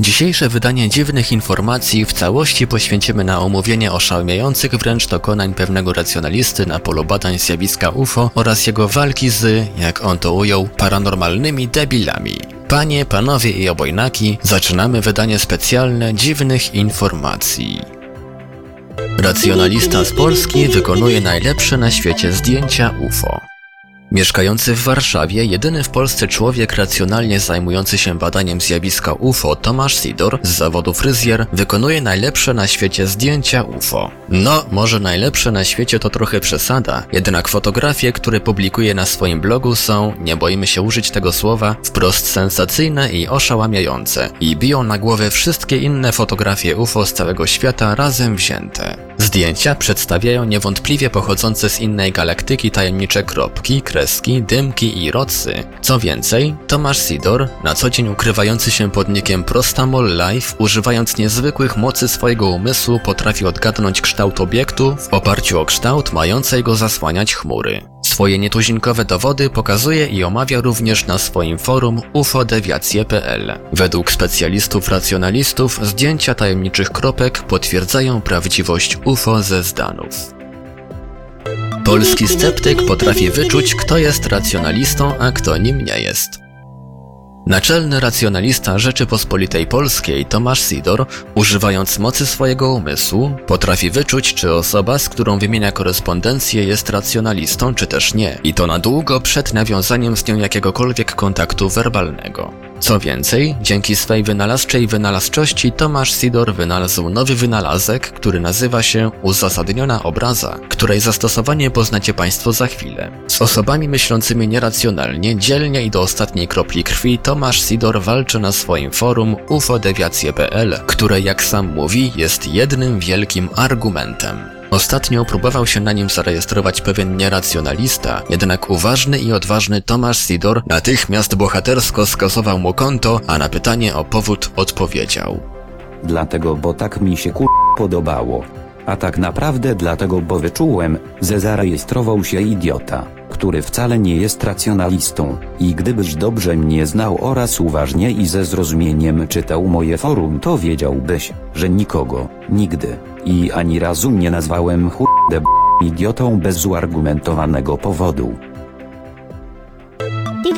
Dzisiejsze wydanie dziwnych informacji w całości poświęcimy na omówienie oszałamiających wręcz dokonań pewnego racjonalisty na polu badań zjawiska UFO oraz jego walki z, jak on to ujął, paranormalnymi debilami. Panie, panowie i obojnaki, zaczynamy wydanie specjalne dziwnych informacji. Racjonalista z Polski wykonuje najlepsze na świecie zdjęcia UFO. Mieszkający w Warszawie, jedyny w Polsce człowiek racjonalnie zajmujący się badaniem zjawiska UFO, Tomasz Sidor, z zawodu fryzjer, wykonuje najlepsze na świecie zdjęcia UFO. No, może najlepsze na świecie to trochę przesada, jednak fotografie, które publikuje na swoim blogu są, nie boimy się użyć tego słowa, wprost sensacyjne i oszałamiające i biją na głowę wszystkie inne fotografie UFO z całego świata razem wzięte. Zdjęcia przedstawiają niewątpliwie pochodzące z innej galaktyki tajemnicze kropki, kreski, dymki i rocy. Co więcej, Tomasz Sidor, na co dzień ukrywający się pod nickiem Prostamol Life, używając niezwykłych mocy swojego umysłu, potrafi odgadnąć kształt obiektu w oparciu o kształt mającej go zasłaniać chmury. Swoje nietuzinkowe dowody pokazuje i omawia również na swoim forum ufodewiacje.pl. Według specjalistów racjonalistów zdjęcia tajemniczych kropek potwierdzają prawdziwość UFO ze zdanów. Polski sceptyk potrafi wyczuć, kto jest racjonalistą, a kto nim nie jest. Naczelny racjonalista Rzeczypospolitej Polskiej Tomasz Sidor, używając mocy swojego umysłu, potrafi wyczuć, czy osoba, z którą wymienia korespondencję, jest racjonalistą, czy też nie, i to na długo przed nawiązaniem z nią jakiegokolwiek kontaktu werbalnego. Co więcej, dzięki swej wynalazczej wynalazczości Tomasz Sidor wynalazł nowy wynalazek, który nazywa się uzasadniona obraza, której zastosowanie poznacie Państwo za chwilę. Z osobami myślącymi nieracjonalnie, dzielnie i do ostatniej kropli krwi Tomasz Sidor walczy na swoim forum ufodewiacje.pl, które jak sam mówi jest jednym wielkim argumentem. Ostatnio próbował się na nim zarejestrować pewien nieracjonalista, jednak uważny i odważny Tomasz Sidor natychmiast bohatersko skasował mu konto, a na pytanie o powód odpowiedział. Dlatego, bo tak mi się kur... podobało. A tak naprawdę dlatego, bo wyczułem, że zarejestrował się idiota, który wcale nie jest racjonalistą. I gdybyś dobrze mnie znał oraz uważnie i ze zrozumieniem czytał moje forum, to wiedziałbyś, że nikogo, nigdy i ani razu nie nazwałem chude idiotą bez uargumentowanego powodu.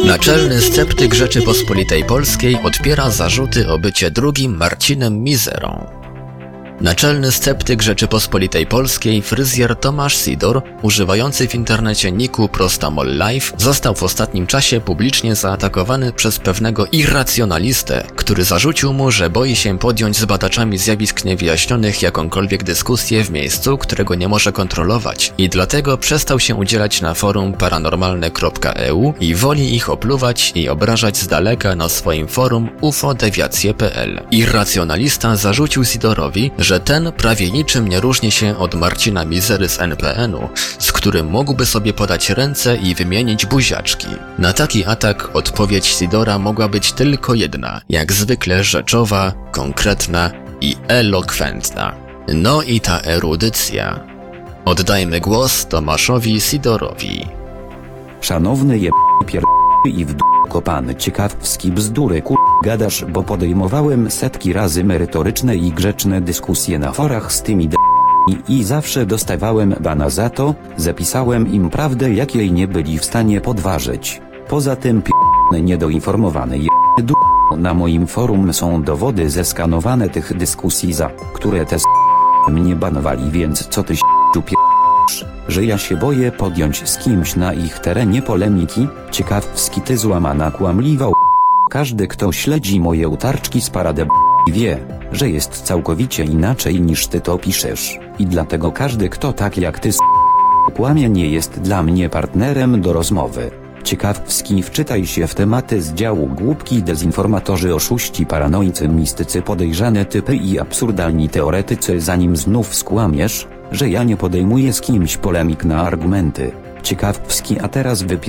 Naczelny sceptyk Rzeczypospolitej Polskiej odpiera zarzuty o bycie drugim Marcinem Mizerą. Naczelny sceptyk Rzeczypospolitej Polskiej, fryzjer Tomasz Sidor, używający w internecie niku Prostamol Life, został w ostatnim czasie publicznie zaatakowany przez pewnego irracjonalistę, który zarzucił mu, że boi się podjąć z badaczami zjawisk niewyjaśnionych jakąkolwiek dyskusję w miejscu, którego nie może kontrolować i dlatego przestał się udzielać na forum paranormalne.eu i woli ich opluwać i obrażać z daleka na swoim forum ufodewiacje.pl. Irracjonalista zarzucił Sidorowi, że ten prawie niczym nie różni się od Marcina Mizery z NPN-u, z którym mógłby sobie podać ręce i wymienić buziaczki. Na taki atak odpowiedź Sidora mogła być tylko jedna, jak zwykle rzeczowa, konkretna i elokwentna. No i ta erudycja. Oddajmy głos Tomaszowi Sidorowi. Szanowny je pier... i w d... kopany ciekawski bzdury kur... gadasz, bo podejmowałem setki razy merytoryczne i grzeczne dyskusje na forach z tymi d... i zawsze dostawałem bana za to, zapisałem im prawdę jakiej nie byli w stanie podważyć. Poza tym pier... niedoinformowany je... na moim forum są dowody zeskanowane tych dyskusji za, które te mnie banowali więc co ty pier że ja się boję podjąć z kimś na ich terenie polemiki, ciekawski ty złamana kłamliwa Każdy kto śledzi moje utarczki z parade wie, że jest całkowicie inaczej niż ty to piszesz. I dlatego każdy kto tak jak ty kłamie nie jest dla mnie partnerem do rozmowy. Ciekawski wczytaj się w tematy z działu głupki dezinformatorzy oszuści paranoicy mistycy podejrzane typy i absurdalni teoretycy zanim znów skłamiesz, że ja nie podejmuję z kimś polemik na argumenty. Ciekawski a teraz wypie...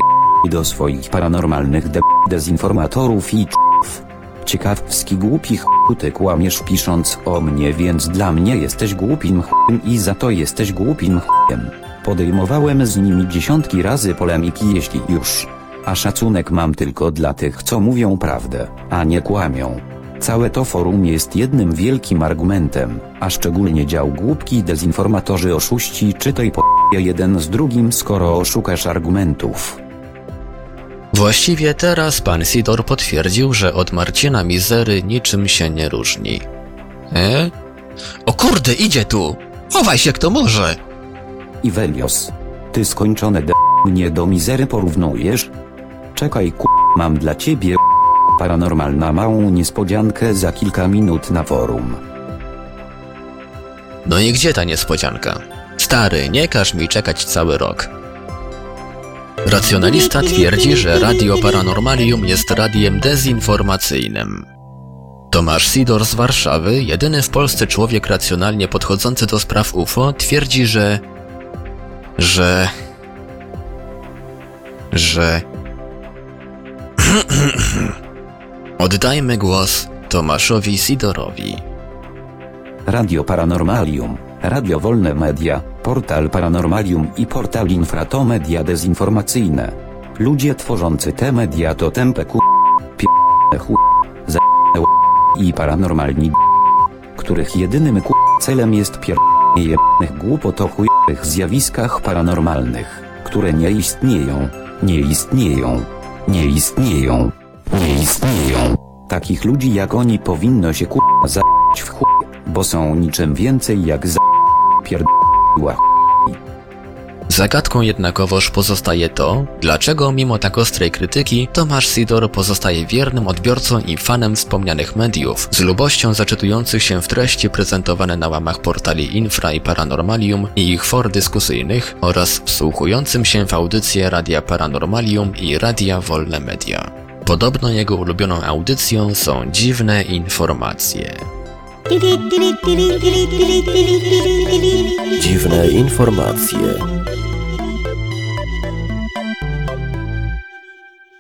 do swoich paranormalnych de... dezinformatorów i c***ów. Ciekawski głupi ch... ty kłamiesz pisząc o mnie więc dla mnie jesteś głupim ch**em i za to jesteś głupim ch**em. Podejmowałem z nimi dziesiątki razy polemiki jeśli już. A szacunek mam tylko dla tych co mówią prawdę, a nie kłamią. Całe to forum jest jednym wielkim argumentem, a szczególnie dział głupki dezinformatorzy oszuści czytaj po jeden z drugim skoro oszukasz argumentów. Właściwie teraz pan Sidor potwierdził, że od Marcina Mizery niczym się nie różni. E? O kurde, idzie tu! Chowaj się kto może! Iwelios. Ty skończone d mnie do mizery porównujesz? Czekaj ku... mam dla ciebie paranormalna małą niespodziankę za kilka minut na forum. No i gdzie ta niespodzianka? Stary, nie każ mi czekać cały rok. Racjonalista twierdzi, że Radio Paranormalium jest radiem dezinformacyjnym. Tomasz Sidor z Warszawy, jedyny w Polsce człowiek racjonalnie podchodzący do spraw UFO, twierdzi, że... że... że... Oddajmy głos Tomaszowi Sidorowi. Radio Paranormalium, Radio Wolne Media, Portal Paranormalium i Portal Infra to media dezinformacyjne. Ludzie tworzący te media to tempe ku... p***e chu... za... i paranormalni których jedynym ku... celem jest pier... jebnych głupot o chujowych zjawiskach paranormalnych, które nie istnieją, nie istnieją, nie istnieją, nie istnieją. Takich ludzi jak oni powinno się ku... za... w chuj, bo są niczym więcej jak za... Zagadką jednakowoż pozostaje to, dlaczego mimo tak ostrej krytyki Tomasz Sidor pozostaje wiernym odbiorcą i fanem wspomnianych mediów, z lubością zaczytujących się w treści prezentowane na łamach portali Infra i Paranormalium i ich for dyskusyjnych oraz wsłuchującym się w audycje Radia Paranormalium i Radia Wolne Media. Podobno jego ulubioną audycją są dziwne informacje. Dziwne informacje.